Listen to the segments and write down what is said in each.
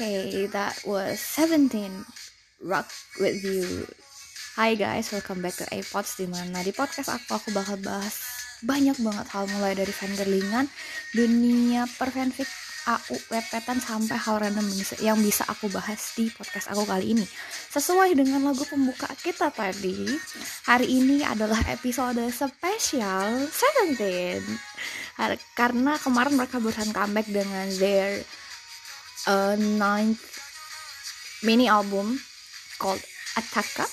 Okay, that was 17 Rock with you. Hi guys, welcome back to iPods di mana di podcast aku aku bakal bahas banyak banget hal mulai dari fangirlingan, dunia perfanfic, AU, wepetan sampai hal random yang bisa aku bahas di podcast aku kali ini. Sesuai dengan lagu pembuka kita tadi, hari ini adalah episode spesial 17. Karena kemarin mereka berusaha comeback dengan their a ninth mini album called Ataka.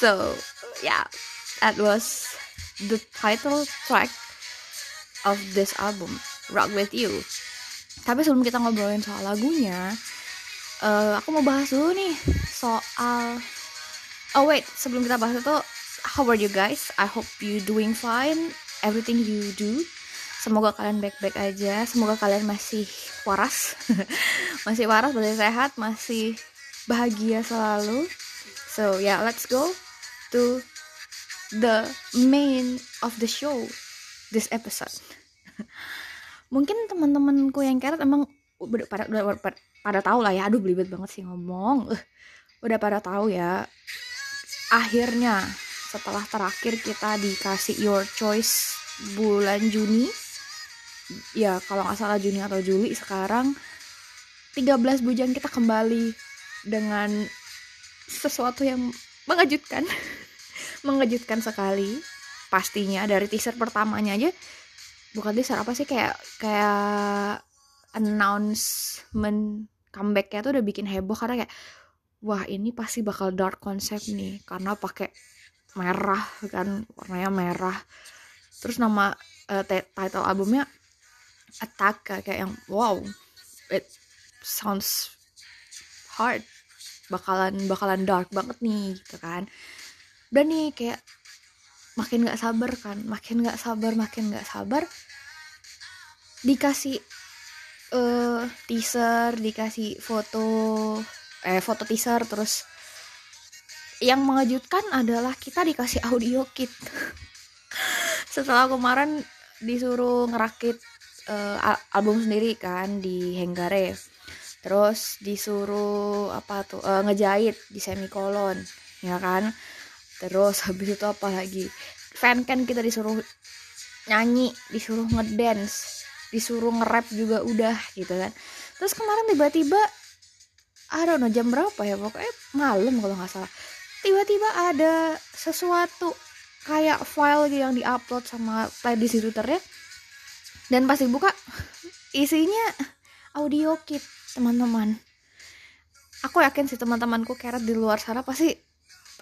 So yeah, that was the title track of this album, Rock With You. Tapi sebelum kita ngobrolin soal lagunya, uh, aku mau bahas dulu nih soal. Oh wait, sebelum kita bahas itu, how are you guys? I hope you doing fine. Everything you do semoga kalian baik-baik aja. Semoga kalian masih waras. Masih waras masih sehat masih bahagia selalu. So yeah let's go to the main of the show this episode. Mungkin teman-temanku yang keret emang udah pada udah pada, pada tahu lah ya. Aduh belibet banget sih ngomong. Udah pada tahu ya. Akhirnya setelah terakhir kita dikasih your choice bulan Juni ya kalau nggak salah Juni atau Juli sekarang 13 bujang kita kembali dengan sesuatu yang mengejutkan. Mengejutkan sekali. Pastinya dari teaser pertamanya aja bukan teaser apa sih kayak kayak announcement comebacknya tuh udah bikin heboh karena kayak wah ini pasti bakal dark konsep nih karena pakai merah kan warnanya merah. Terus nama uh, title albumnya attack kayak yang wow it sounds hard. Bakalan bakalan dark banget nih gitu kan. Dan nih kayak makin nggak sabar kan makin nggak sabar makin nggak sabar dikasih uh, teaser dikasih foto eh foto teaser terus yang mengejutkan adalah kita dikasih audio kit. Setelah kemarin disuruh ngerakit uh, album sendiri kan di Henggare terus disuruh apa tuh uh, ngejahit di semikolon ya kan? Terus habis itu apa lagi? Fan kan kita disuruh nyanyi disuruh ngedance disuruh nge-rap juga udah gitu kan. Terus kemarin tiba-tiba I don't know jam berapa ya pokoknya malam kalau nggak salah. Tiba-tiba ada sesuatu kayak file yang diupload sama playlist di twitternya dan pas dibuka isinya audio kit teman-teman. Aku yakin sih teman-temanku keret di luar sana pasti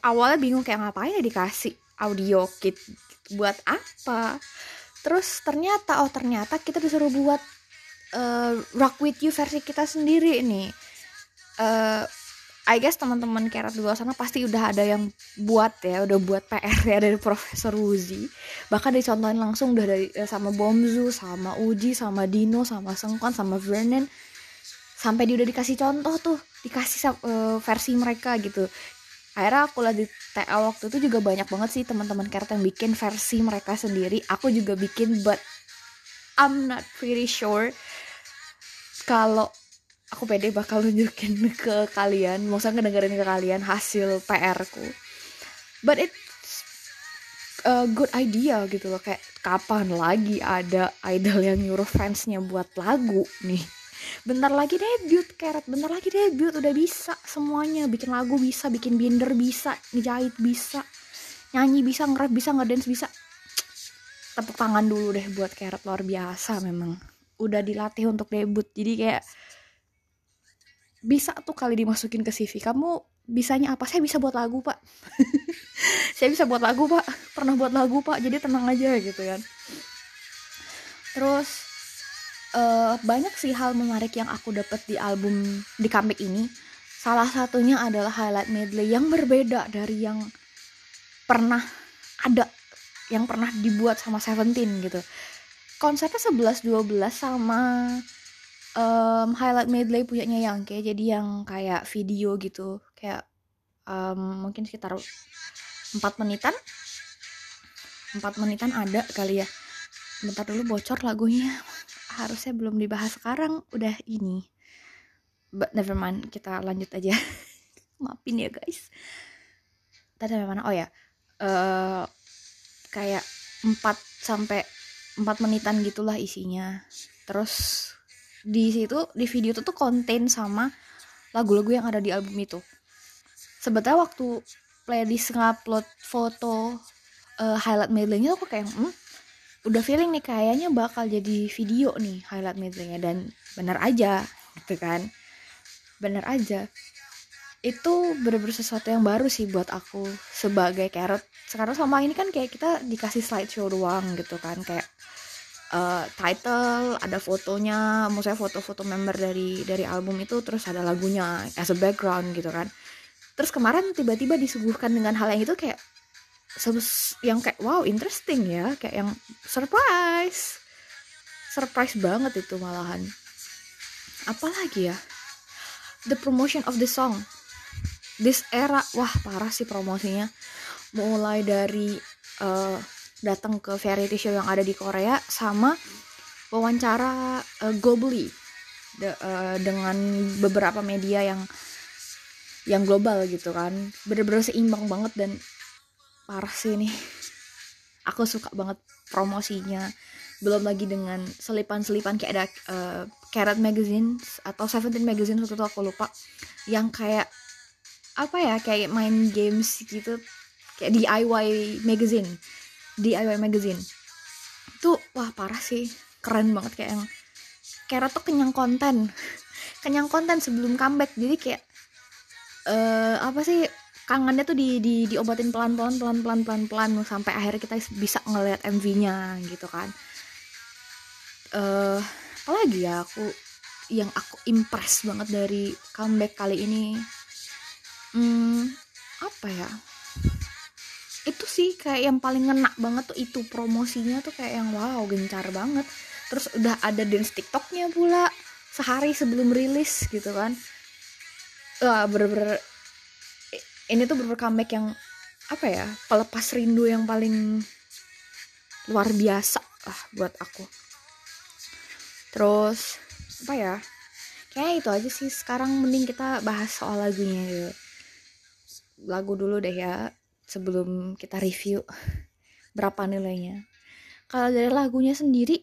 awalnya bingung kayak ngapain ya dikasih audio kit buat apa. Terus ternyata oh ternyata kita disuruh buat uh, rock with you versi kita sendiri nih. Uh, I guess teman-teman kerat di luar sana pasti udah ada yang buat ya, udah buat PR ya dari Profesor Uzi. Bahkan dicontohin langsung udah dari eh, sama Bomzu, sama Uji, sama Dino, sama Sengkon, sama Vernon. Sampai dia udah dikasih contoh tuh, dikasih uh, versi mereka gitu. Akhirnya aku lihat di TA waktu itu juga banyak banget sih teman-teman kerat yang bikin versi mereka sendiri. Aku juga bikin, but I'm not pretty sure kalau aku pede bakal nunjukin ke kalian maksudnya ngedengerin ke kalian hasil PR ku but it's a good idea gitu loh kayak kapan lagi ada idol yang nyuruh fansnya buat lagu nih. Bentar lagi debut keret. Bentar lagi debut udah bisa semuanya. Bikin lagu bisa bikin binder bisa ngejahit bisa nyanyi bisa nge bisa ngedance bisa. Tepuk tangan dulu deh buat keret luar biasa memang. Udah dilatih untuk debut jadi kayak bisa tuh kali dimasukin ke CV kamu bisanya apa? Saya bisa buat lagu pak. Saya bisa buat lagu pak. Pernah buat lagu pak. Jadi tenang aja gitu kan. Terus uh, banyak sih hal menarik yang aku dapat di album di comeback ini. Salah satunya adalah highlight medley yang berbeda dari yang pernah ada yang pernah dibuat sama Seventeen gitu. Konsepnya 11 12 sama um, highlight medley punyanya yang kayak jadi yang kayak video gitu. Kayak um, mungkin sekitar 4 menitan. 4 menitan ada kali ya. Bentar dulu bocor lagunya. Harusnya belum dibahas sekarang. Udah ini. But never mind kita lanjut aja. Maafin ya guys. Tadi mana? Oh ya. Uh, kayak 4 sampai 4 menitan gitulah isinya. Terus di situ di video itu tuh konten sama lagu-lagu yang ada di album itu. Sebetulnya waktu playlist ngupload foto uh, highlight medley-nya aku kayak hmm, udah feeling nih kayaknya bakal jadi video nih highlight medley-nya. Dan bener aja gitu kan. Bener aja. Itu bener-bener sesuatu yang baru sih buat aku sebagai carrot. Sekarang selama ini kan kayak kita dikasih slideshow doang gitu kan kayak uh, title ada fotonya maksudnya foto-foto member dari dari album itu terus ada lagunya as a background gitu kan. Terus kemarin tiba-tiba disuguhkan dengan hal yang itu kayak yang kayak wow interesting ya. Kayak yang surprise. Surprise banget itu malahan. Apalagi ya? The promotion of the song. This era wah parah sih promosinya. Mulai dari uh, datang ke variety show yang ada di Korea sama wawancara uh, globally de, uh, dengan beberapa media yang yang global gitu kan. Bener-bener seimbang banget dan parah sih ini. Aku suka banget promosinya. Belum lagi dengan selipan-selipan kayak ada uh, Carrot Magazine atau Seventeen Magazine waktu itu aku lupa. Yang kayak apa ya kayak main games gitu. Kayak DIY magazine DIY magazine. Itu wah parah sih. Keren banget kayak yang Carrot tuh kenyang konten. Kenyang konten sebelum comeback. Jadi kayak uh, apa sih kangennya tuh di, di diobatin pelan pelan pelan pelan pelan pelan sampai akhirnya kita bisa ngeliat MV-nya gitu kan. Uh, apalagi ya aku yang aku impress banget dari comeback kali ini. Hmm, apa ya itu sih kayak yang paling ngena banget tuh itu promosinya tuh kayak yang wow gencar banget. Terus udah ada dance tiktoknya pula sehari sebelum rilis gitu kan. Wah bener-bener ini tuh bener comeback yang apa ya pelepas rindu yang paling luar biasa lah buat aku. Terus apa ya kayak itu aja sih. Sekarang mending kita bahas soal lagunya gitu lagu dulu deh ya sebelum kita review berapa nilainya. Kalau dari lagunya sendiri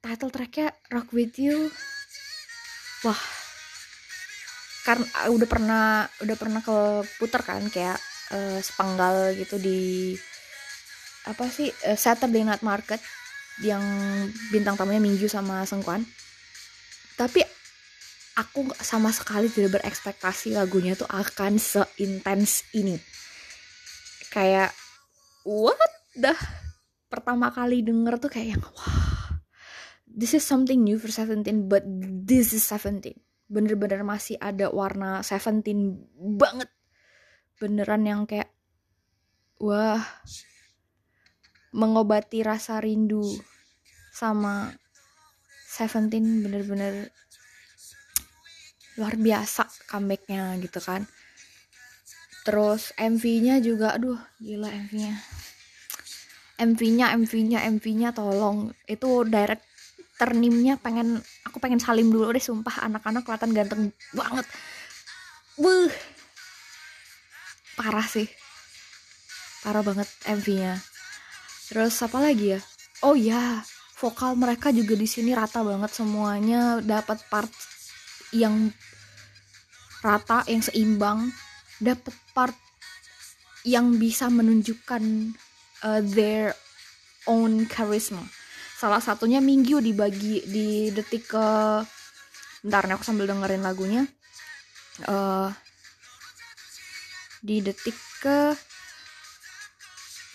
title tracknya Rock With You. Wah. Karena uh, udah pernah udah pernah ke putar kan kayak uh, sepenggal gitu di apa sih uh, Saturday Night Market yang bintang tamunya Minggu sama Sengkuan tapi aku sama sekali tidak berekspektasi lagunya tuh akan seintens ini kayak what dah pertama kali denger tuh kayak yang wah this is something new for Seventeen but this is Seventeen. Bener-bener masih ada warna Seventeen banget. Beneran yang kayak wah mengobati rasa rindu sama Seventeen bener-bener luar biasa comebacknya gitu kan terus MV-nya juga aduh gila MV-nya MV-nya MV-nya MV-nya tolong. Itu direct ternimnya pengen aku pengen salim dulu deh sumpah. Anak-anak kelihatan ganteng banget. Wuh. parah sih. Parah banget MV-nya terus apa lagi ya? Oh ya vokal mereka juga di sini rata banget semuanya. Dapat part yang rata yang seimbang. Dapat part yang bisa menunjukkan uh, their own charisma. Salah satunya Minggu dibagi di detik ke bentar nih aku sambil dengerin lagunya. Uh, di detik ke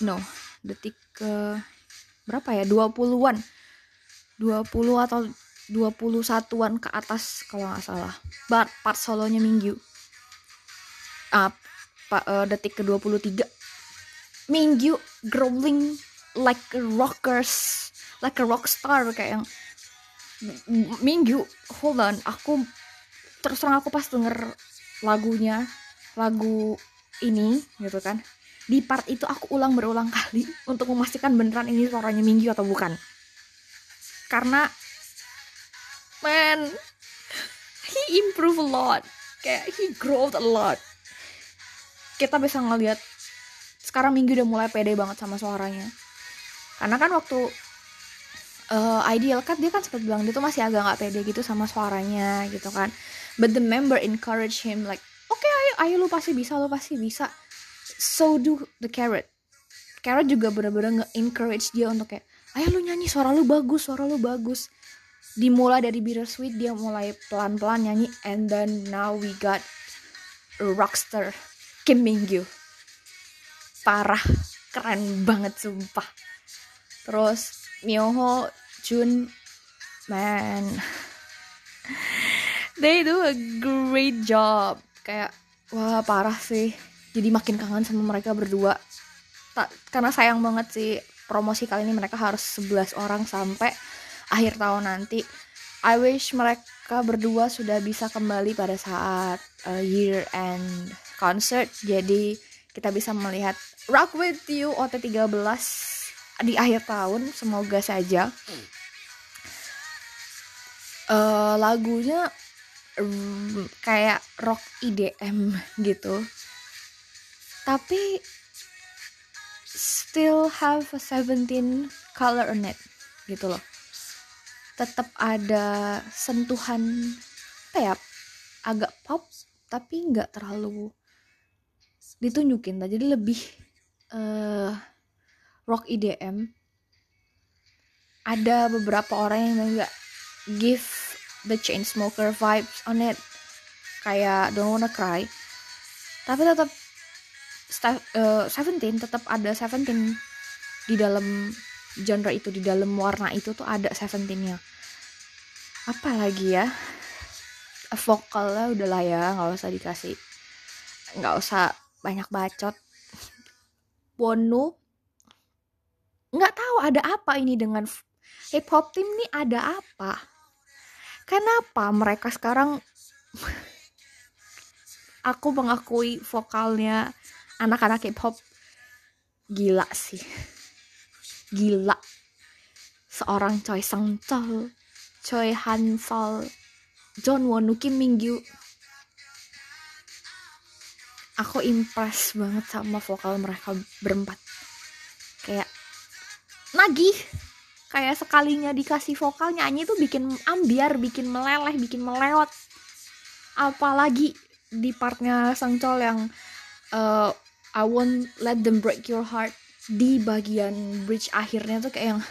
no detik ke berapa ya? 20-an 20 atau 21-an ke atas kalau nggak salah. But part solonya Minggu uh, uh, detik ke 23 Minggu growling like rockers like a rock star kayak yang minggu hold on aku terus terang aku pas denger lagunya lagu ini gitu kan. Di part itu aku ulang berulang kali untuk memastikan beneran ini suaranya minggu atau bukan. Karena man he improve a lot. Kayak he growth a lot kita bisa ngeliat sekarang minggu udah mulai pede banget sama suaranya. Karena kan waktu uh, ideal kan dia kan sempat bilang dia tuh masih agak nggak pede gitu sama suaranya gitu kan. But the member encourage him like oke okay, ayo ayo lu pasti bisa lu pasti bisa. So do the carrot. Carrot juga bener-bener nge-encourage dia untuk kayak ayo lu nyanyi suara lu bagus suara lu bagus. Dimulai dari bittersweet dia mulai pelan-pelan nyanyi and then now we got rockstar Kim Mingyu parah keren banget sumpah terus Myoho, Jun, man, they do a great job. Kayak wah parah sih. Jadi makin kangen sama mereka berdua. Tak karena sayang banget sih promosi kali ini mereka harus 11 orang sampai akhir tahun nanti. I wish mereka berdua sudah bisa kembali pada saat uh, year end concert. Jadi kita bisa melihat Rock With You OT13 di akhir tahun semoga saja uh, lagunya um, kayak rock IDM gitu tapi still have a 17 color on it gitu loh tetap ada sentuhan ya agak pop tapi nggak terlalu ditunjukin jadi lebih uh, rock EDM ada beberapa orang yang nggak give the chain smoker vibes on it. Kayak don't wanna cry. Tapi tetap uh, Seventeen tetap ada Seventeen di dalam genre itu di dalam warna itu tuh ada Seventeennya. Apa lagi ya? Vokalnya udah lah ya nggak usah dikasih nggak usah banyak bacot. Wonu. Nggak tahu ada apa ini dengan hip hop team ini ada apa? Kenapa mereka sekarang aku mengakui vokalnya anak-anak hip hop gila sih. Gila. Seorang Choi Sang Chol Choi Han Sol John Won Kim Mingyu aku impress banget sama vokal mereka berempat. Kayak nagih. Kayak sekalinya dikasih vokal nyanyi tuh bikin ambiar bikin meleleh bikin melewat. Apalagi di partnya Sang Chol yang uh, I won't let them break your heart di bagian bridge akhirnya tuh kayak yang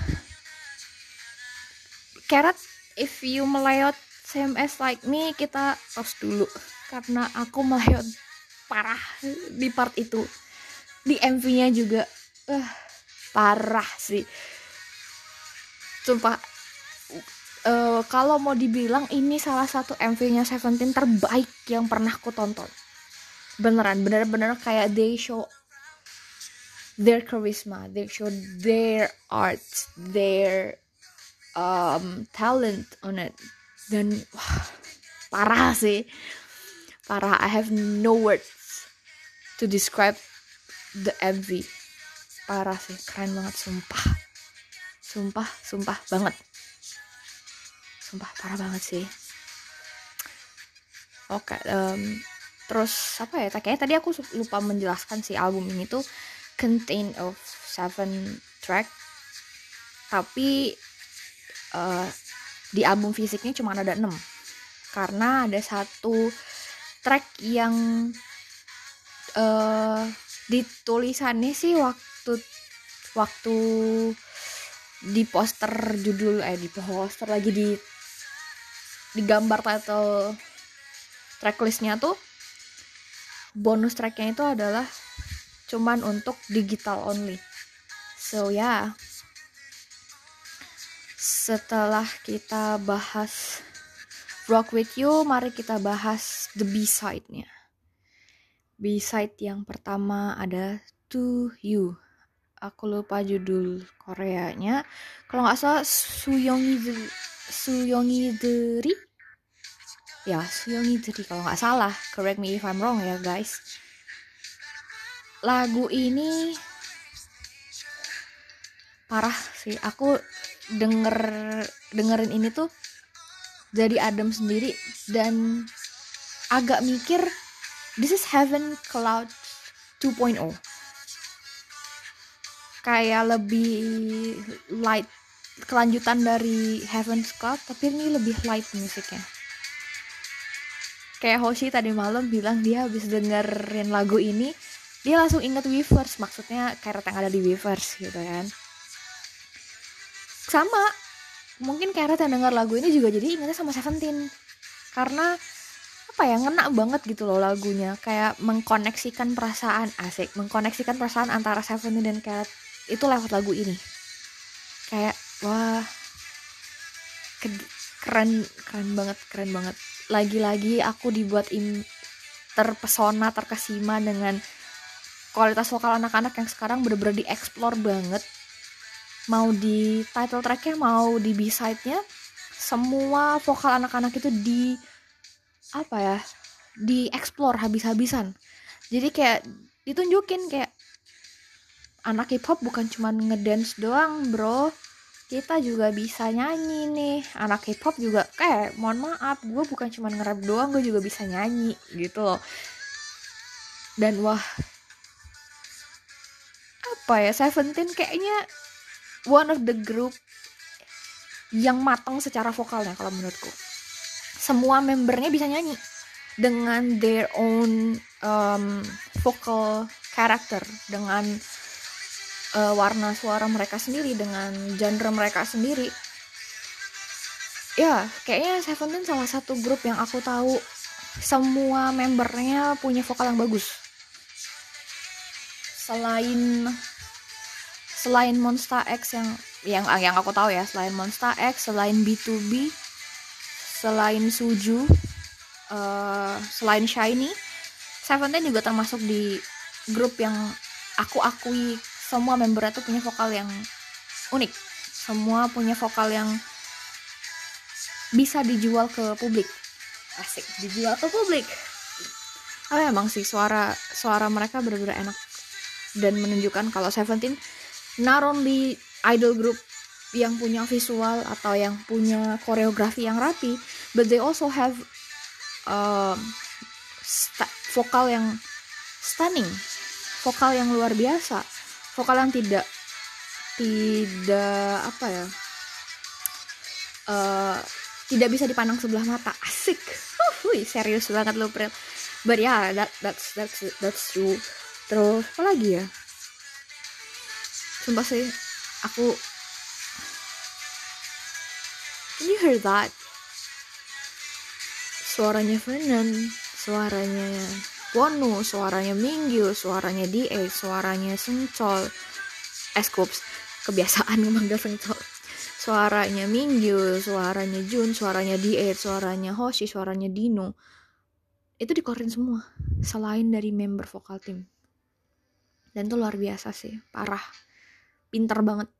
Carrot if you melewat CMS like me kita tos dulu. Karena aku melewat parah di part itu. Di MV-nya juga. Uh, parah sih. Sumpah. Uh, kalau mau dibilang ini salah satu MV-nya Seventeen terbaik yang pernah aku tonton. Beneran bener-bener kayak they show their charisma they show their art their um, talent on it. Dan wah, parah sih parah I have no words to describe the MV parah sih keren banget sumpah. Sumpah sumpah banget. Sumpah parah banget sih. Oke um, terus apa ya kayaknya tadi aku lupa menjelaskan si album ini tuh contain of seven track. Tapi uh, di album fisiknya cuma ada enam. Karena ada satu track yang uh, ditulisannya sih waktu waktu di poster judul eh di poster lagi di di gambar title tracklistnya tuh bonus tracknya itu adalah cuman untuk digital only so ya yeah. setelah kita bahas rock with you mari kita bahas the b side nya b side yang pertama ada to you. Aku lupa judul Koreanya. Kalau nggak salah Suyongi Suyongi Deri ya Suyongi jadi kalau nggak salah. Correct me if I'm wrong ya guys. Lagu ini parah sih. Aku denger dengerin ini tuh jadi adem sendiri dan agak mikir this is heaven cloud 2.0 kayak lebih light kelanjutan dari Heaven's Cloud tapi ini lebih light musiknya. Kayak Hoshi tadi malam bilang dia habis dengerin lagu ini dia langsung inget Weavers maksudnya kayak yang ada di Weavers gitu kan. Sama mungkin kayak yang denger lagu ini juga jadi ingetnya sama Seventeen. Karena apa ya ngena banget gitu loh lagunya. Kayak mengkoneksikan perasaan asik mengkoneksikan perasaan antara Seventeen dan Karat itu lewat lagu ini. Kayak wah keren keren banget keren banget. Lagi-lagi aku dibuat im terpesona terkesima dengan kualitas vokal anak-anak yang sekarang bener-bener dieksplor banget mau di title tracknya mau di b-side-nya semua vokal anak-anak itu di apa ya dieksplor habis-habisan. Jadi kayak ditunjukin kayak anak hip hop bukan cuma ngedance doang bro. Kita juga bisa nyanyi nih. Anak hip hop juga kayak mohon maaf gue bukan cuma nge-rap doang gue juga bisa nyanyi gitu loh. Dan wah apa ya Seventeen kayaknya one of the group yang matang secara vokalnya kalau menurutku. Semua membernya bisa nyanyi dengan their own um, vocal character dengan uh, warna suara mereka sendiri dengan genre mereka sendiri. Ya kayaknya Seventeen salah satu grup yang aku tahu semua membernya punya vokal yang bagus. Selain selain Monster X yang yang yang aku tahu ya selain Monster X selain B2B selain Suju uh, selain Shiny Seventeen juga termasuk di grup yang aku akui semua membernya tuh punya vokal yang unik. Semua punya vokal yang bisa dijual ke publik. Asik dijual ke publik. Tapi emang sih suara suara mereka benar-benar enak. Dan menunjukkan kalau Seventeen not only idol group yang punya visual atau yang punya koreografi yang rapi but they also have um, vokal yang stunning vokal yang luar biasa vokal yang tidak tidak apa ya uh, tidak bisa dipandang sebelah mata. Asik. Uh, serius banget lo Pril. But yeah that that's that's that's true. Terus apa lagi ya sumpah sih aku can you hear that suaranya Venom suaranya Wonu, suaranya Mingyu, suaranya DA, suaranya Sencol, Eskups, kebiasaan memanggil Sencol. Suaranya Mingyu, suaranya Jun, suaranya DA, suaranya Hoshi, suaranya Dino. Itu dikeluarin semua, selain dari member vokal tim. Dan itu luar biasa sih, parah. Pinter banget.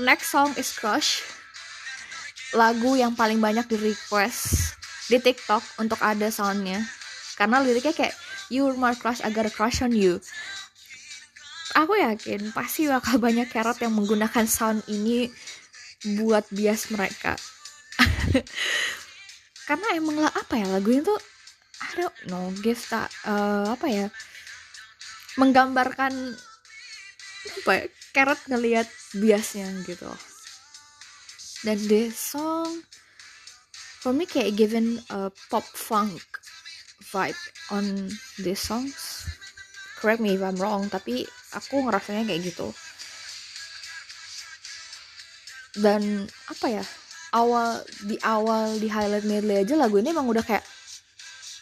Next song is Crush. Lagu yang paling banyak di request di TikTok untuk ada soundnya karena liriknya kayak you're my crush I got a crush on you aku yakin pasti bakal banyak carrot yang menggunakan sound ini buat bias mereka karena emang lah apa ya lagu itu I know give tak uh, apa ya menggambarkan apa ya carrot ngelihat biasnya gitu. Dan this song for me kayak given a pop funk vibe on this songs. Correct me if I'm wrong tapi aku ngerasanya kayak gitu. Dan apa ya awal di awal di highlight medley aja lagu ini emang udah kayak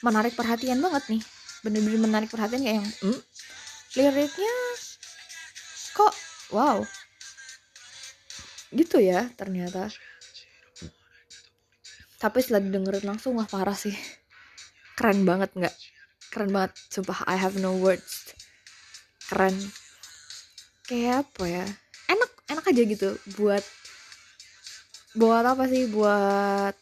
menarik perhatian banget nih. Bener-bener menarik perhatian kayak yang hmm, liriknya wow. Gitu ya ternyata. Tapi setelah didengerin langsung wah parah sih. Keren banget nggak? Keren banget sumpah I have no words. Keren. Kayak apa ya? Enak enak aja gitu buat buat apa sih? Buat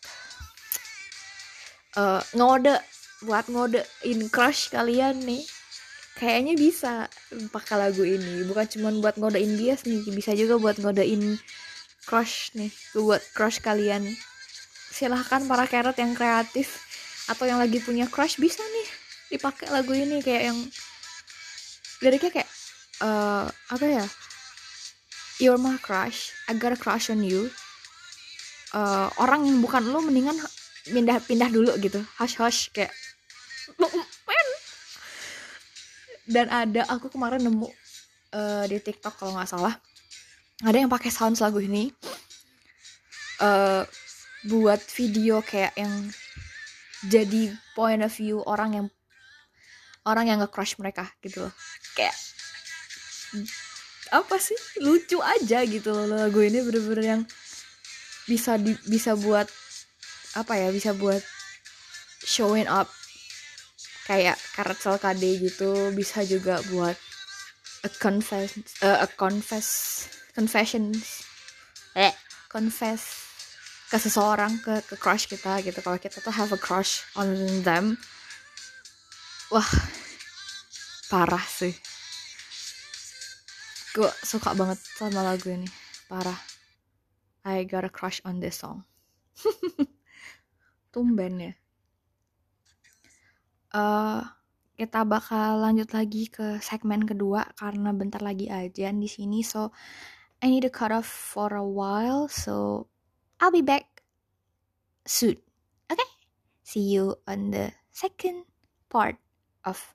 uh, ngode buat ngode in crush kalian nih kayaknya bisa pakai lagu ini. Bukan cuma buat ngodein bias nih bisa juga buat ngodein crush nih buat crush kalian. Silahkan para carrot yang kreatif atau yang lagi punya crush bisa nih dipakai lagu ini kayak yang liriknya kayak uh, apa ya? You're my crush I got a crush on you. Uh, orang yang bukan lo mendingan pindah pindah dulu gitu. Hush hush kayak dan ada aku kemarin nemu uh, di TikTok kalau nggak salah ada yang pakai sound lagu ini uh, buat video kayak yang jadi point of view orang yang orang yang nge-crush mereka gitu loh. Kayak apa sih? Lucu aja gitu loh lagu ini bener-bener yang bisa di, bisa buat apa ya bisa buat showing up kayak Karetsel KD gitu bisa juga buat a confess uh, a confess confessions. Eh. Confess ke seseorang ke ke crush kita gitu. Kalau kita tuh have a crush on them wah parah sih. Gue suka banget sama lagu ini. Parah. I got a crush on this song. Tumben ya. Uh, kita bakal lanjut lagi ke segmen kedua karena bentar lagi aja di sini. So I need to cut off for a while. So I'll be back soon. Okay? See you on the second part of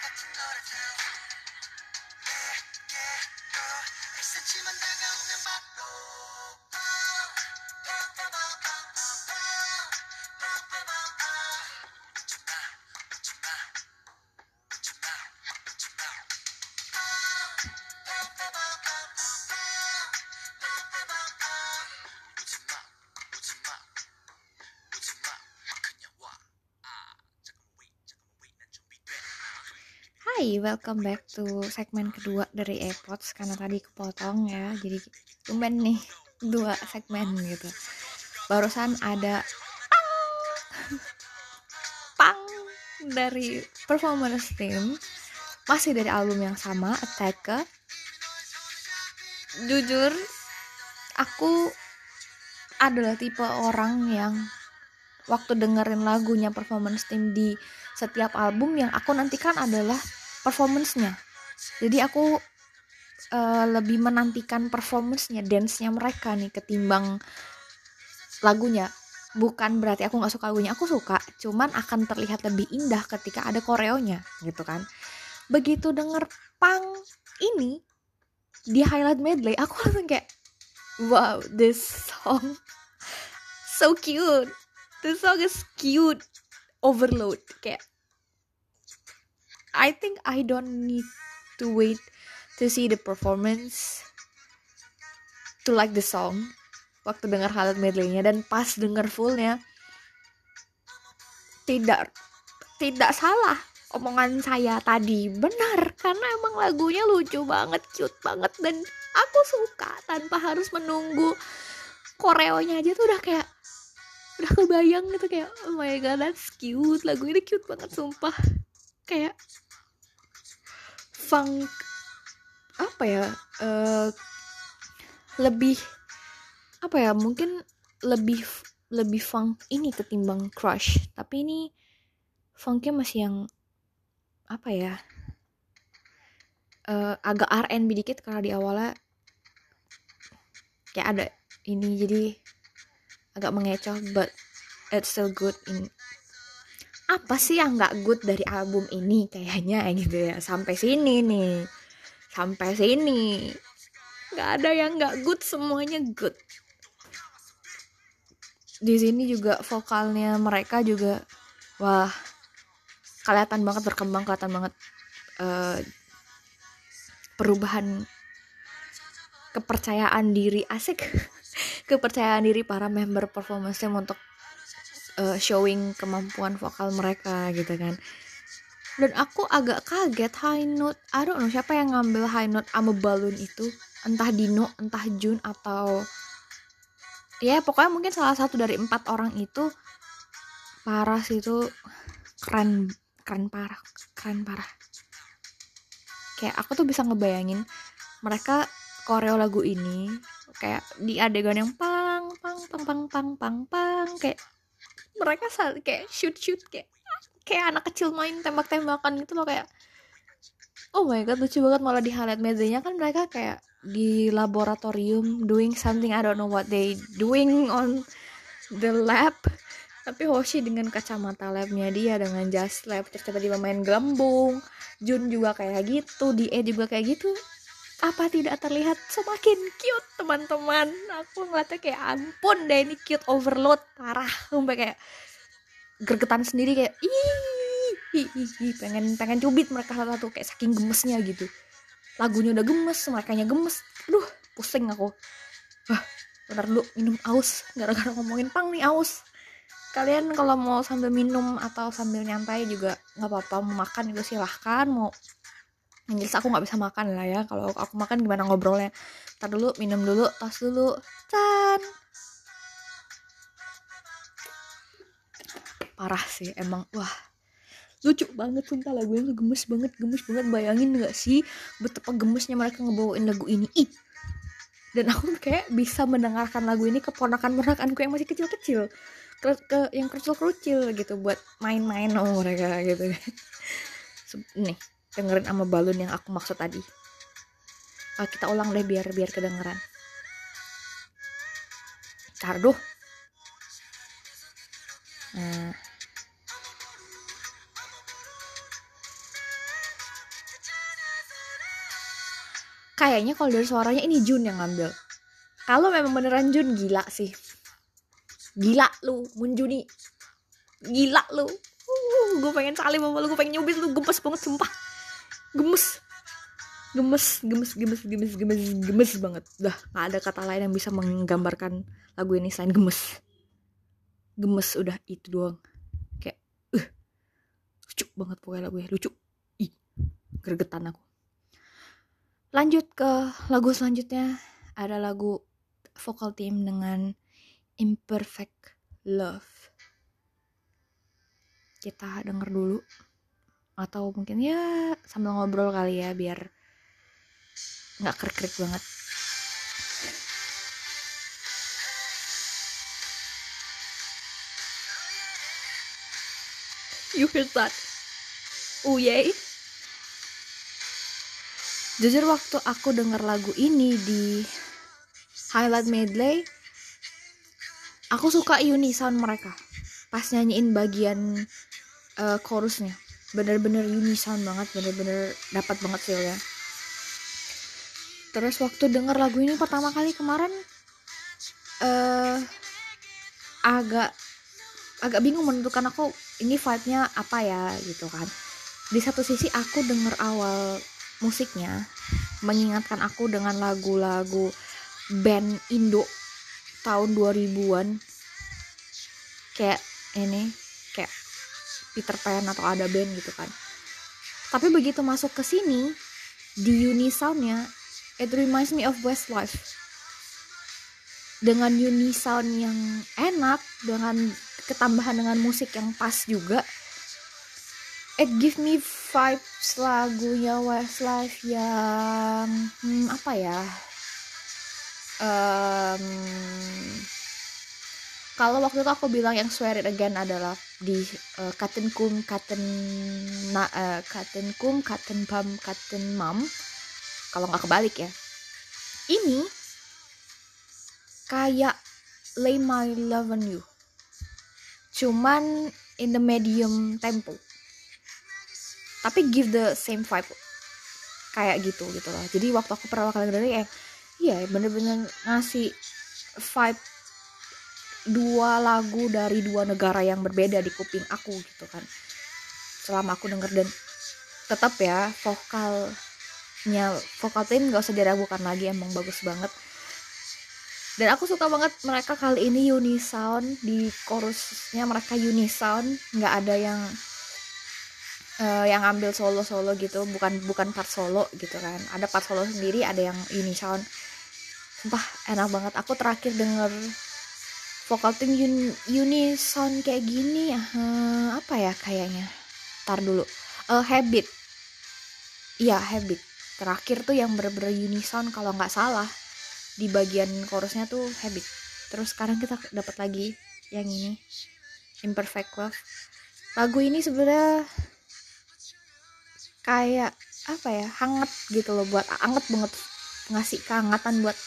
같은 거라도 내게로 1cm만 Hai, welcome back to segmen kedua dari AirPods karena tadi kepotong ya. Jadi tumben nih dua segmen gitu. Barusan ada pang, pang dari performance team masih dari album yang sama Attack. Jujur aku adalah tipe orang yang waktu dengerin lagunya performance team di setiap album yang aku nantikan adalah performancenya. Jadi aku uh, lebih menantikan performancenya dance-nya mereka nih ketimbang lagunya. Bukan berarti aku nggak suka lagunya aku suka. Cuman akan terlihat lebih indah ketika ada koreonya gitu kan. Begitu denger pang ini di highlight medley aku langsung kayak wow this song so cute. This song is cute. Overload. Kayak I think I don't need to wait to see the performance to like the song. Waktu dengar highlight medleynya dan pas dengar fullnya tidak tidak salah omongan saya tadi. Benar karena emang lagunya lucu banget cute banget dan aku suka tanpa harus menunggu koreonya aja tuh udah kayak udah kebayang gitu kayak oh my god that's cute. Lagu ini cute banget sumpah kayak funk apa ya uh, lebih apa ya mungkin lebih lebih funk ini ketimbang crush. Tapi ini funknya masih yang apa ya uh, agak R&B dikit karena di awalnya kayak ada ini jadi agak mengecoh but it's still good in apa sih yang nggak good dari album ini kayaknya gitu ya? Sampai sini nih. Sampai sini. Nggak ada yang nggak good semuanya good. Di sini juga vokalnya mereka juga wah kelihatan banget berkembang kelihatan banget uh, perubahan kepercayaan diri asik. Kepercayaan diri para member performance untuk uh, showing kemampuan vokal mereka gitu kan. Dan aku agak kaget high note I don't know siapa yang ngambil high note sama balloon itu? Entah Dino entah Jun atau ya pokoknya mungkin salah satu dari empat orang itu Paras itu keren keren parah keren parah. Kayak aku tuh bisa ngebayangin mereka koreo lagu ini kayak di adegan yang pang pang pang pang pang pang pang kayak mereka kayak shoot shoot kayak kayak anak kecil main tembak-tembakan gitu loh kayak oh my god lucu banget. Malah di highlight mejanya kan mereka kayak di laboratorium doing something I don't know what they doing on the lab. Tapi Hoshi dengan kacamata labnya dia dengan jas lab terus tiba-tiba main gelembung. Jun juga kayak gitu di E juga kayak gitu apa tidak terlihat? Semakin cute teman-teman. Aku ngeliatnya kayak ampun deh ini cute overload. Parah. Sampai kayak gergetan sendiri kayak ih, pengen pengen cubit mereka satu-satu. Kayak saking gemesnya gitu. Lagunya udah gemes mereka gemes. Aduh pusing aku. Wah bentar dulu minum aus. Gara-gara ngomongin pang nih aus. Kalian kalau mau sambil minum atau sambil nyantai juga nggak apa-apa. Mau makan juga silahkan. Mau jelas aku nggak bisa makan lah ya. Kalau aku makan gimana ngobrolnya? Tar dulu minum dulu tos dulu. Can parah sih emang. Wah lucu banget sumpah lagu itu gemes banget gemes banget. Bayangin gak sih betapa gemesnya mereka ngebawain lagu ini? Ih. Dan aku kayak bisa mendengarkan lagu ini ke ponakan-ponakanku yang masih kecil-kecil. Ke, ke yang kerucil-kerucil gitu buat main-main sama mereka gitu. Nih dengerin sama balon yang aku maksud tadi. Oh, kita ulang deh biar biar kedengeran. Cardo nah kayaknya kalau dari suaranya ini Jun yang ngambil. Kalau memang beneran Jun gila sih. Gila lu Munjuni gila lu. Uh, gue pengen salim sama lu gue pengen nyubit lu gemes banget sumpah gemes. Gemes gemes gemes gemes gemes gemes banget. Dah gak ada kata lain yang bisa menggambarkan lagu ini selain gemes. Gemes udah itu doang. Kayak uh, lucu banget pokoknya lagu ya lucu. Ih gergetan aku. Lanjut ke lagu selanjutnya. Ada lagu vokal team dengan imperfect love. Kita denger dulu atau mungkin ya sambil ngobrol kali ya biar nggak krik-krik banget. You hear that? Oh yay. Jujur waktu aku denger lagu ini di highlight medley aku suka unisound mereka pas nyanyiin bagian uh, chorusnya bener-bener unisound banget bener-bener dapat banget feel ya terus waktu denger lagu ini pertama kali kemarin uh, agak agak bingung menentukan aku ini vibe-nya apa ya gitu kan. Di satu sisi aku denger awal musiknya mengingatkan aku dengan lagu-lagu band Indo tahun 2000-an kayak ini Peter Pan atau ada band gitu kan. Tapi begitu masuk ke sini di unisoundnya it reminds me of Westlife. Dengan unisound yang enak dengan ketambahan dengan musik yang pas juga it give me vibes lagunya Westlife yang hmm, apa ya um, kalau waktu itu aku bilang yang swear it again adalah di uh, katen kum katen na uh, katen kum katen pam katen mam kalau nggak kebalik ya. Ini kayak lay my love on you. Cuman in the medium tempo. Tapi give the same vibe. Kayak gitu gitu loh jadi waktu aku pertama kali denger ya iya bener-bener ngasih vibe dua lagu dari dua negara yang berbeda di kuping aku gitu kan. Selama aku denger dan tetap ya vokalnya vokal tim gak usah diragukan lagi emang bagus banget. Dan aku suka banget mereka kali ini unisound di chorusnya mereka unisound nggak ada yang uh, yang ambil solo solo gitu bukan bukan part solo gitu kan. Ada part solo sendiri ada yang unisound. Sumpah enak banget. Aku terakhir denger vokal tim un unison kayak gini hmm, apa ya kayaknya? Tar dulu. Uh, habit. Iya habit. Terakhir tuh yang bener-bener unison kalau nggak salah. Di bagian chorusnya tuh habit. Terus sekarang kita dapat lagi yang ini. Imperfect love. Lagu ini sebenarnya kayak apa ya hangat gitu loh buat hangat banget. Ngasih kehangatan buat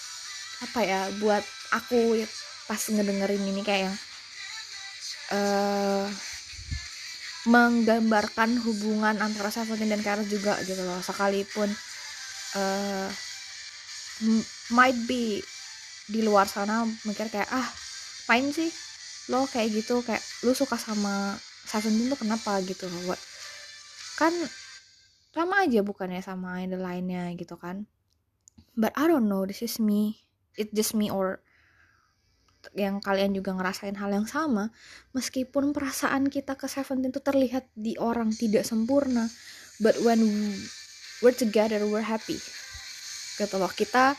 apa ya buat aku pas ngedengerin ini kayak yang uh, menggambarkan hubungan antara Seventeen dan Kara juga gitu loh sekalipun uh, might be di luar sana mikir kayak ah main sih lo kayak gitu kayak lo suka sama Seventeen tuh kenapa? gitu loh kan sama aja bukannya sama idol lainnya gitu kan. But I don't know this is me it just me or yang kalian juga ngerasain hal yang sama meskipun perasaan kita ke Seventeen itu terlihat di orang tidak sempurna but when we're together we're happy. Gitu loh kita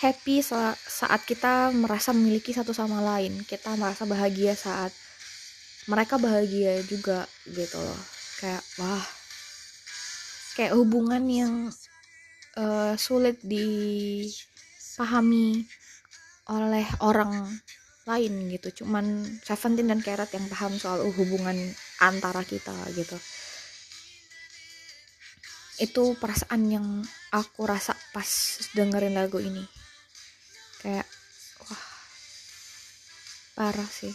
happy saat kita merasa memiliki satu sama lain kita merasa bahagia saat mereka bahagia juga gitu loh. Kayak wah kayak hubungan yang uh, sulit dipahami oleh orang lain gitu. Cuman Seventeen dan Carrot yang paham soal hubungan antara kita gitu. Itu perasaan yang aku rasa pas dengerin lagu ini. Kayak wah parah sih.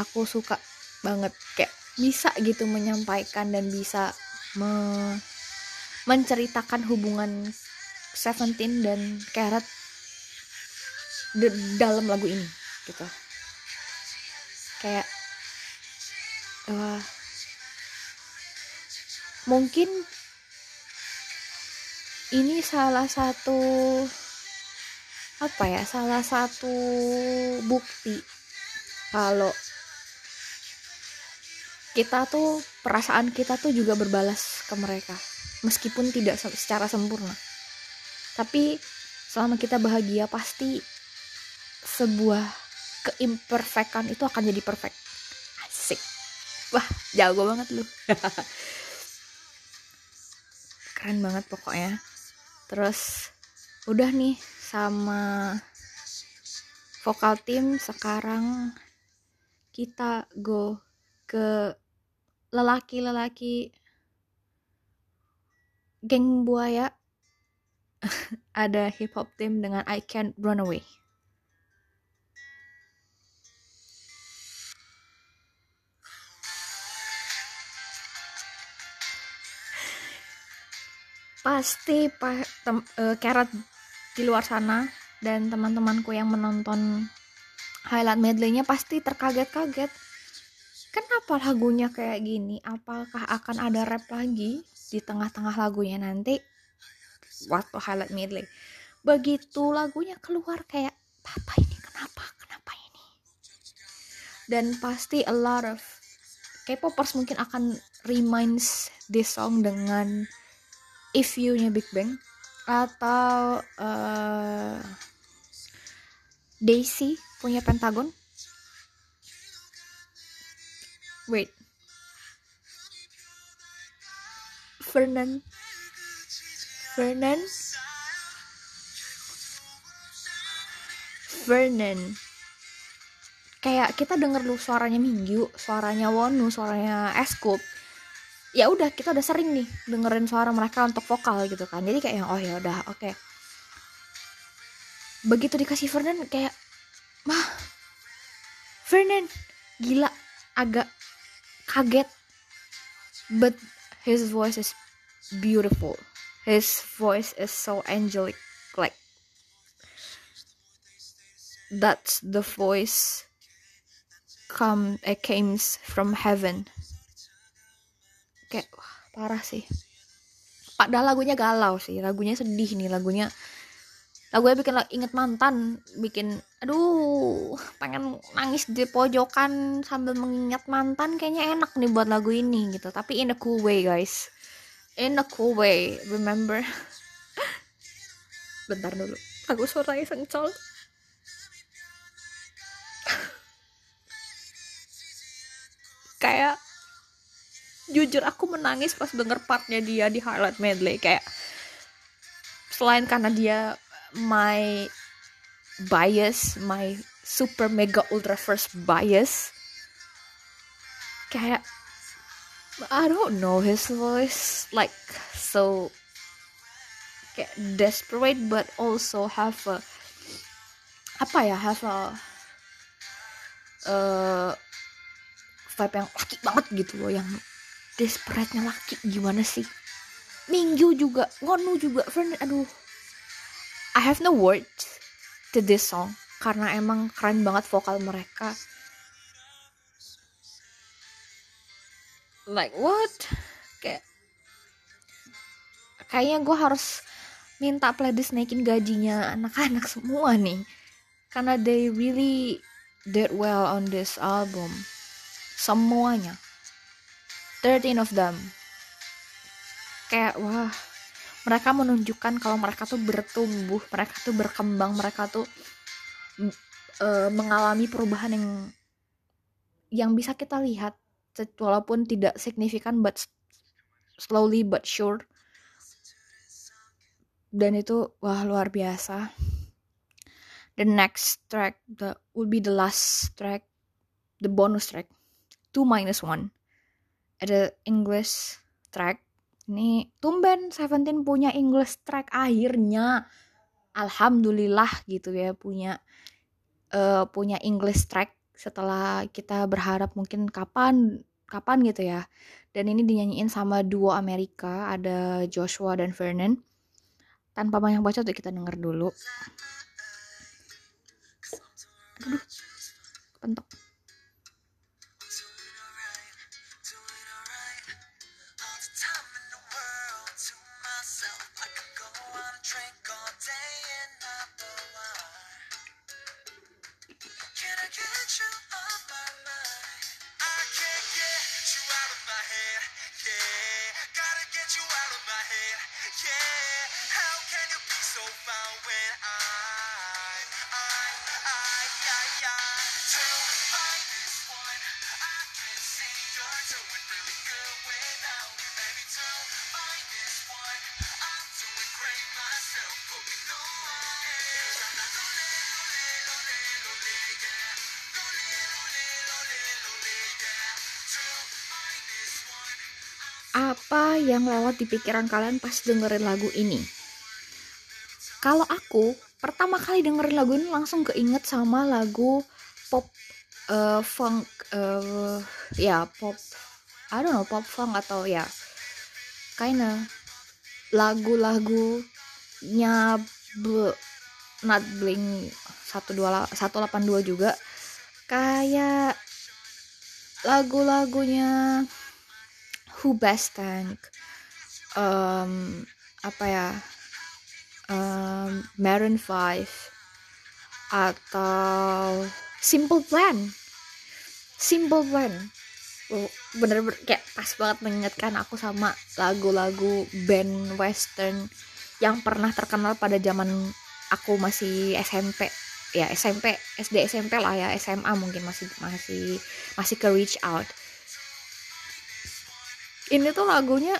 Aku suka banget. Kayak bisa gitu menyampaikan dan bisa me menceritakan hubungan Seventeen dan di dalam lagu ini gitu. Kayak uh, mungkin ini salah satu apa ya salah satu bukti kalau kita tuh perasaan kita tuh juga berbalas ke mereka meskipun tidak secara sempurna. Tapi selama kita bahagia pasti sebuah keimperfekan itu akan jadi perfect. Asik. Wah jago banget lu. Keren banget pokoknya. Terus udah nih sama vokal tim sekarang kita go ke lelaki-lelaki geng buaya. Ada hip hop tim dengan I Can't Run Away pasti pa, tem, uh, Carrot di luar sana dan teman-temanku yang menonton highlight medleynya pasti terkaget-kaget. Kenapa lagunya kayak gini? Apakah akan ada rap lagi di tengah-tengah lagunya nanti? Waktu highlight medley. Begitu lagunya keluar kayak apa ini kenapa? Kenapa ini? Dan pasti a lot of K-popers mungkin akan reminds this song dengan If You-nya Big Bang atau uh, Daisy punya Pentagon. Wait. Vernon. Vernon. Vernon. Kayak kita denger lu suaranya Minggu, suaranya Wonu, suaranya Eskup ya udah kita udah sering nih dengerin suara mereka untuk vokal gitu kan. Jadi kayak oh ya udah oke. Okay. begitu dikasih Vernon kayak mah Vernon gila agak kaget but his voice is beautiful. His voice is so angelic like that's the voice come it comes from heaven kayak wah, parah sih. Padahal lagunya galau sih lagunya sedih nih lagunya lagunya bikin inget mantan bikin aduh pengen nangis di pojokan sambil mengingat mantan kayaknya enak nih buat lagu ini gitu. Tapi in a cool way guys. In a cool way remember? Bentar dulu. Aku suaranya sencol. Kayak jujur aku menangis pas denger partnya dia di highlight medley. Kayak selain karena dia my bias my super mega ultra first bias kayak I don't know his voice like so kayak desperate but also have a apa ya have a uh, vibe yang laki banget gitu loh yang desperate-nya laki gimana sih? Minggu juga Ngonu juga friend aduh. I have no words to this song karena emang keren banget vokal mereka. Like what? Kayak kayaknya gue harus minta playlist naikin gajinya anak-anak semua nih. Karena they really did well on this album. Semuanya 13 of them. Kayak wah mereka menunjukkan kalau mereka tuh bertumbuh mereka tuh berkembang mereka tuh uh, mengalami perubahan yang yang bisa kita lihat walaupun tidak signifikan but slowly but sure. Dan itu wah luar biasa. The next track the will be the last track the bonus track two minus one ada English track. Ini tumben Seventeen punya English track akhirnya. Alhamdulillah gitu ya punya uh, punya English track setelah kita berharap mungkin kapan kapan gitu ya. Dan ini dinyanyiin sama duo Amerika ada Joshua dan Vernon. Tanpa banyak baca tuh kita denger dulu. Aduh pentok time in the world to myself. I could go on a drink all day. Yang lewat di pikiran kalian pas dengerin lagu ini? Kalau aku pertama kali dengerin lagu ini langsung keinget sama lagu pop uh, funk uh, ya pop I don't know pop funk atau ya kinda lagu-lagunya not bling 182 juga kayak lagu-lagunya Who Best Tank um, apa ya? Um, Maroon 5 atau Simple Plan. Simple Plan. Bener-bener kayak pas banget mengingatkan aku sama lagu-lagu band western yang pernah terkenal pada zaman aku masih SMP ya SMP SD SMP lah ya SMA mungkin masih masih masih ke reach out. Ini tuh lagunya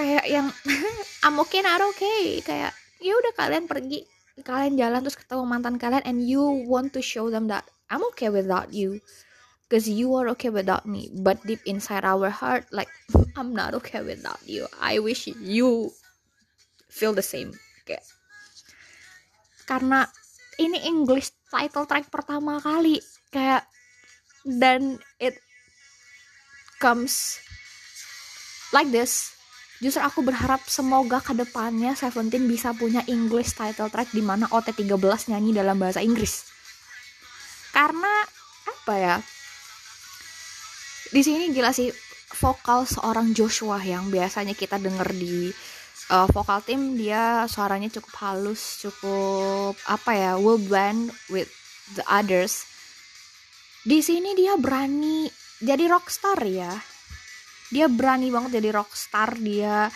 kayak yang I'm okay not okay. Kayak ya udah kalian pergi kalian jalan terus ketemu mantan kalian and you want to show them that I'm okay without you. Because you are okay without me. But deep inside our heart like I'm not okay without you. I wish you feel the same. Kayak karena ini English title track pertama kali kayak dan it comes like this justru aku berharap semoga ke depannya Seventeen bisa punya English title track di mana OT13 nyanyi dalam bahasa Inggris. Karena apa ya? Di sini gila sih vokal seorang Joshua yang biasanya kita denger di uh, vokal tim dia suaranya cukup halus cukup apa ya will blend with the others. Di sini dia berani jadi rockstar ya dia berani banget jadi rockstar dia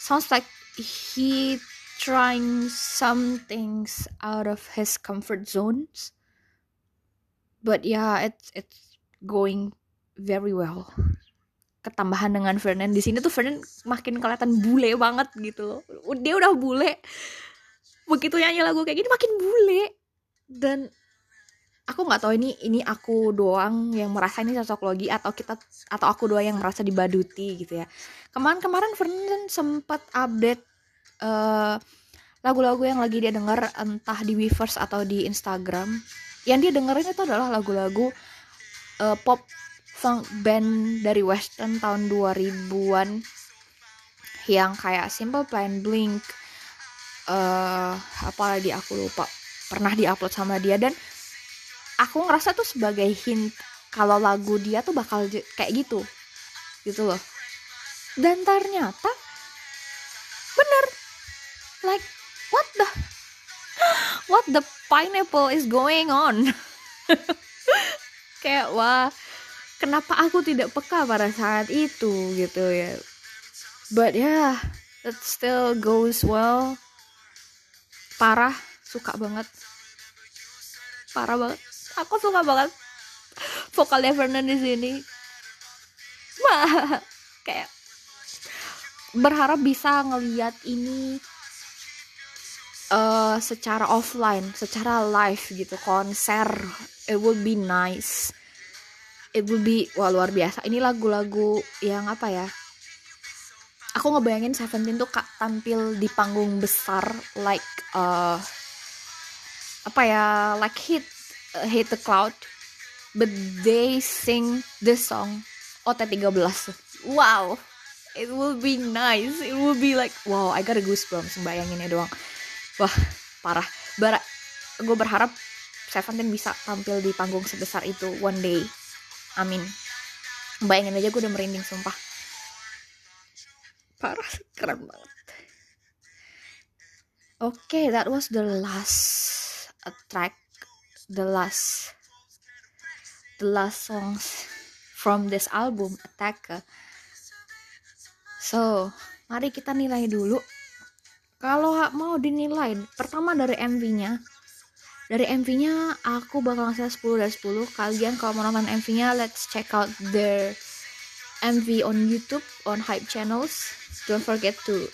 sounds like he trying some things out of his comfort zones. But yeah it's it's going very well. Ketambahan dengan Fernand di sini tuh Fernand makin kelihatan bule banget gitu loh. Dia udah bule. Begitu nyanyi lagu kayak gini makin bule. Dan aku nggak tahu ini ini aku doang yang merasa ini cocok logi atau kita atau aku doang yang merasa dibaduti gitu ya. Kemarin-kemarin Fernand sempat update uh, lagu-lagu yang lagi dia denger entah di Weverse atau di Instagram. Yang dia dengerin itu adalah lagu-lagu uh, pop funk band dari western tahun 2000-an yang kayak Simple Plan Blink uh, apalagi aku lupa pernah diupload sama dia. Dan aku ngerasa tuh sebagai hint kalau lagu dia tuh bakal kayak gitu. Gitu loh. Dan ternyata bener. Like what the what the pineapple is going on? Kayak wah kenapa aku tidak peka pada saat itu gitu ya. But yeah it still goes well. Parah suka banget. Parah banget aku suka banget vokal Vernon di sini. Wah kayak berharap bisa ngeliat ini uh, secara offline, secara live gitu, konser, it would be nice. It will be wah luar biasa. Ini lagu-lagu yang apa ya? Aku ngebayangin Seventeen tuh kak tampil di panggung besar like uh, apa ya like hit uh, hit the cloud but they sing this song OT13 wow it will be nice. It will be like wow I got a goosebumps bayanginnya doang. Wah parah. Bara gue berharap Seventeen bisa tampil di panggung sebesar itu one day. Amin. Bayangin aja gue udah merinding sumpah. Parah keren banget. Oke okay, that was the last track the last the last songs from this album Attack. So mari kita nilai dulu. Kalau mau dinilai pertama dari MV-nya dari MV-nya aku bakal ngasih 10 dari 10 kalian kalau mau nonton MV-nya let's check out their MV on YouTube on Hype Channels. Don't forget to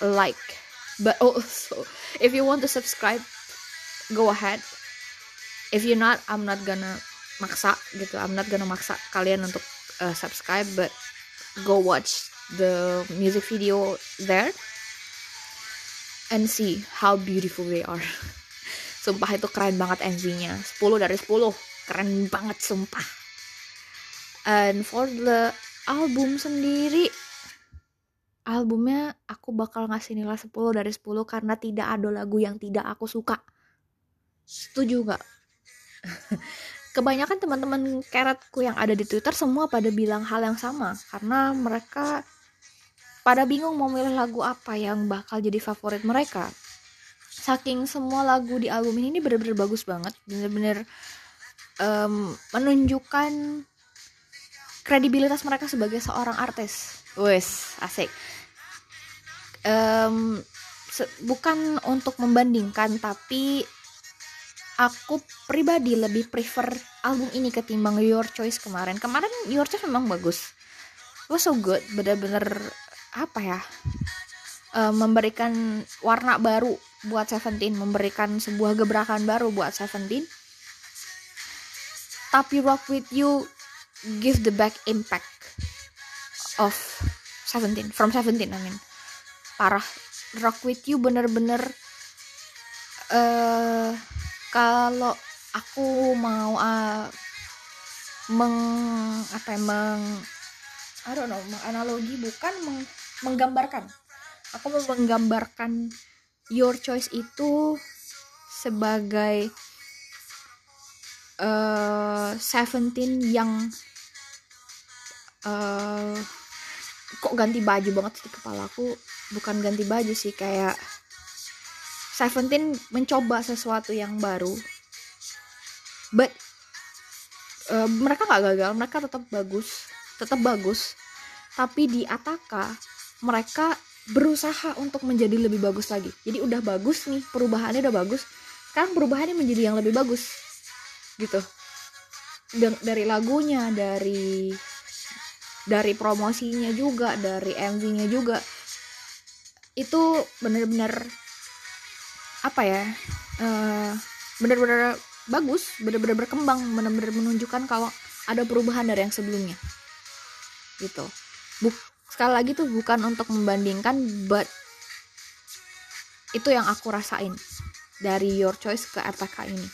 like. But also if you want to subscribe go ahead if you're not I'm not gonna maksa gitu I'm not gonna maksa kalian untuk uh, subscribe but go watch the music video there and see how beautiful they are Sumpah itu keren banget MV-nya. 10 dari 10. Keren banget sumpah. And for the album sendiri albumnya aku bakal ngasih nilai 10 dari 10 karena tidak ada lagu yang tidak aku suka setuju gak? kebanyakan teman-teman keretku yang ada di Twitter semua pada bilang hal yang sama karena mereka pada bingung mau milih lagu apa yang bakal jadi favorit mereka. Saking semua lagu di album ini bener-bener bagus banget. Bener-bener um, menunjukkan kredibilitas mereka sebagai seorang artis. Wes asik. Um, bukan untuk membandingkan tapi aku pribadi lebih prefer album ini ketimbang Your Choice kemarin. Kemarin Your Choice memang bagus. Was so good bener-bener apa ya uh, memberikan warna baru buat Seventeen memberikan sebuah gebrakan baru buat Seventeen. Tapi Rock With You give the back impact of Seventeen from Seventeen I mean. Parah. Rock With You bener-bener uh, kalau aku mau uh, meng apa ya, meng I don't know menganalogi bukan meng, menggambarkan. Aku mau menggambarkan your choice itu sebagai uh, yang uh, kok ganti baju banget di kepala aku. Bukan ganti baju sih kayak Seventeen mencoba sesuatu yang baru but uh, mereka nggak gagal mereka tetap bagus tetap bagus. Tapi di Ataka mereka berusaha untuk menjadi lebih bagus lagi. Jadi udah bagus nih perubahannya udah bagus. Sekarang perubahannya menjadi yang lebih bagus gitu. Dan, dari lagunya dari dari promosinya juga dari MV-nya juga. Itu bener-bener apa ya uh, bener-bener bagus bener-bener berkembang bener-bener menunjukkan kalau ada perubahan dari yang sebelumnya. Gitu. Buk sekali lagi tuh bukan untuk membandingkan but itu yang aku rasain dari your choice ke RTK ini.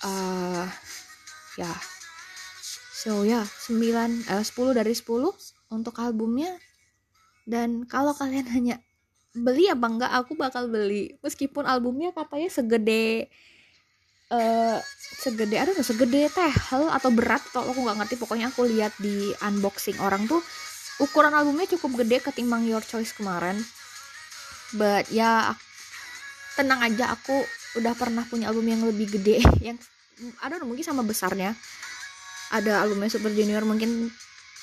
Uh, ya. Yeah. so ya yeah, 9 uh, 10 dari 10 untuk albumnya. Dan kalau kalian hanya beli apa enggak aku bakal beli. Meskipun albumnya katanya segede uh, segede nggak segede tehel atau berat atau aku nggak ngerti. Pokoknya aku lihat di unboxing orang tuh ukuran albumnya cukup gede ketimbang Your Choice kemarin. But ya tenang aja aku udah pernah punya album yang lebih gede yang ada mungkin sama besarnya. Ada albumnya Super Junior mungkin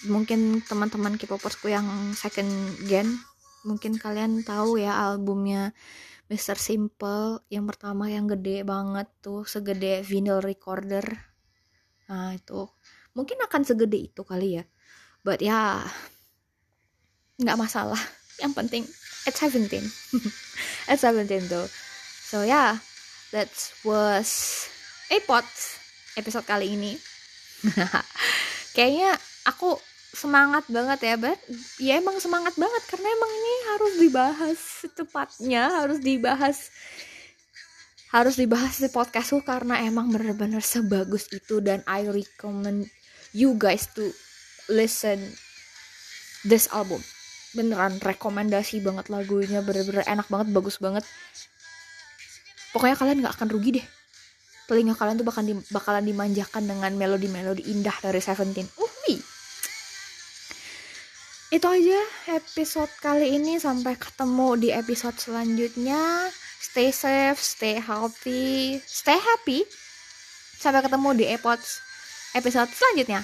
mungkin teman-teman K-popersku yang second gen mungkin kalian tahu ya albumnya Mr. Simple yang pertama yang gede banget tuh segede vinyl recorder. Nah itu mungkin akan segede itu kali ya. But ya nggak masalah. Yang penting at 17 at 17 tuh. So yeah, that was iPod episode kali ini. Kayaknya aku semangat banget ya bet ya emang semangat banget karena emang ini harus dibahas secepatnya harus dibahas harus dibahas di podcastku karena emang bener-bener sebagus itu dan I recommend you guys to listen this album beneran rekomendasi banget lagunya bener-bener enak banget bagus banget pokoknya kalian nggak akan rugi deh telinga kalian tuh bakalan dimanjakan dengan melodi-melodi indah dari Seventeen. Uhui. Itu aja episode kali ini sampai ketemu di episode selanjutnya. Stay safe, stay healthy, stay happy. Sampai ketemu di episode episode selanjutnya.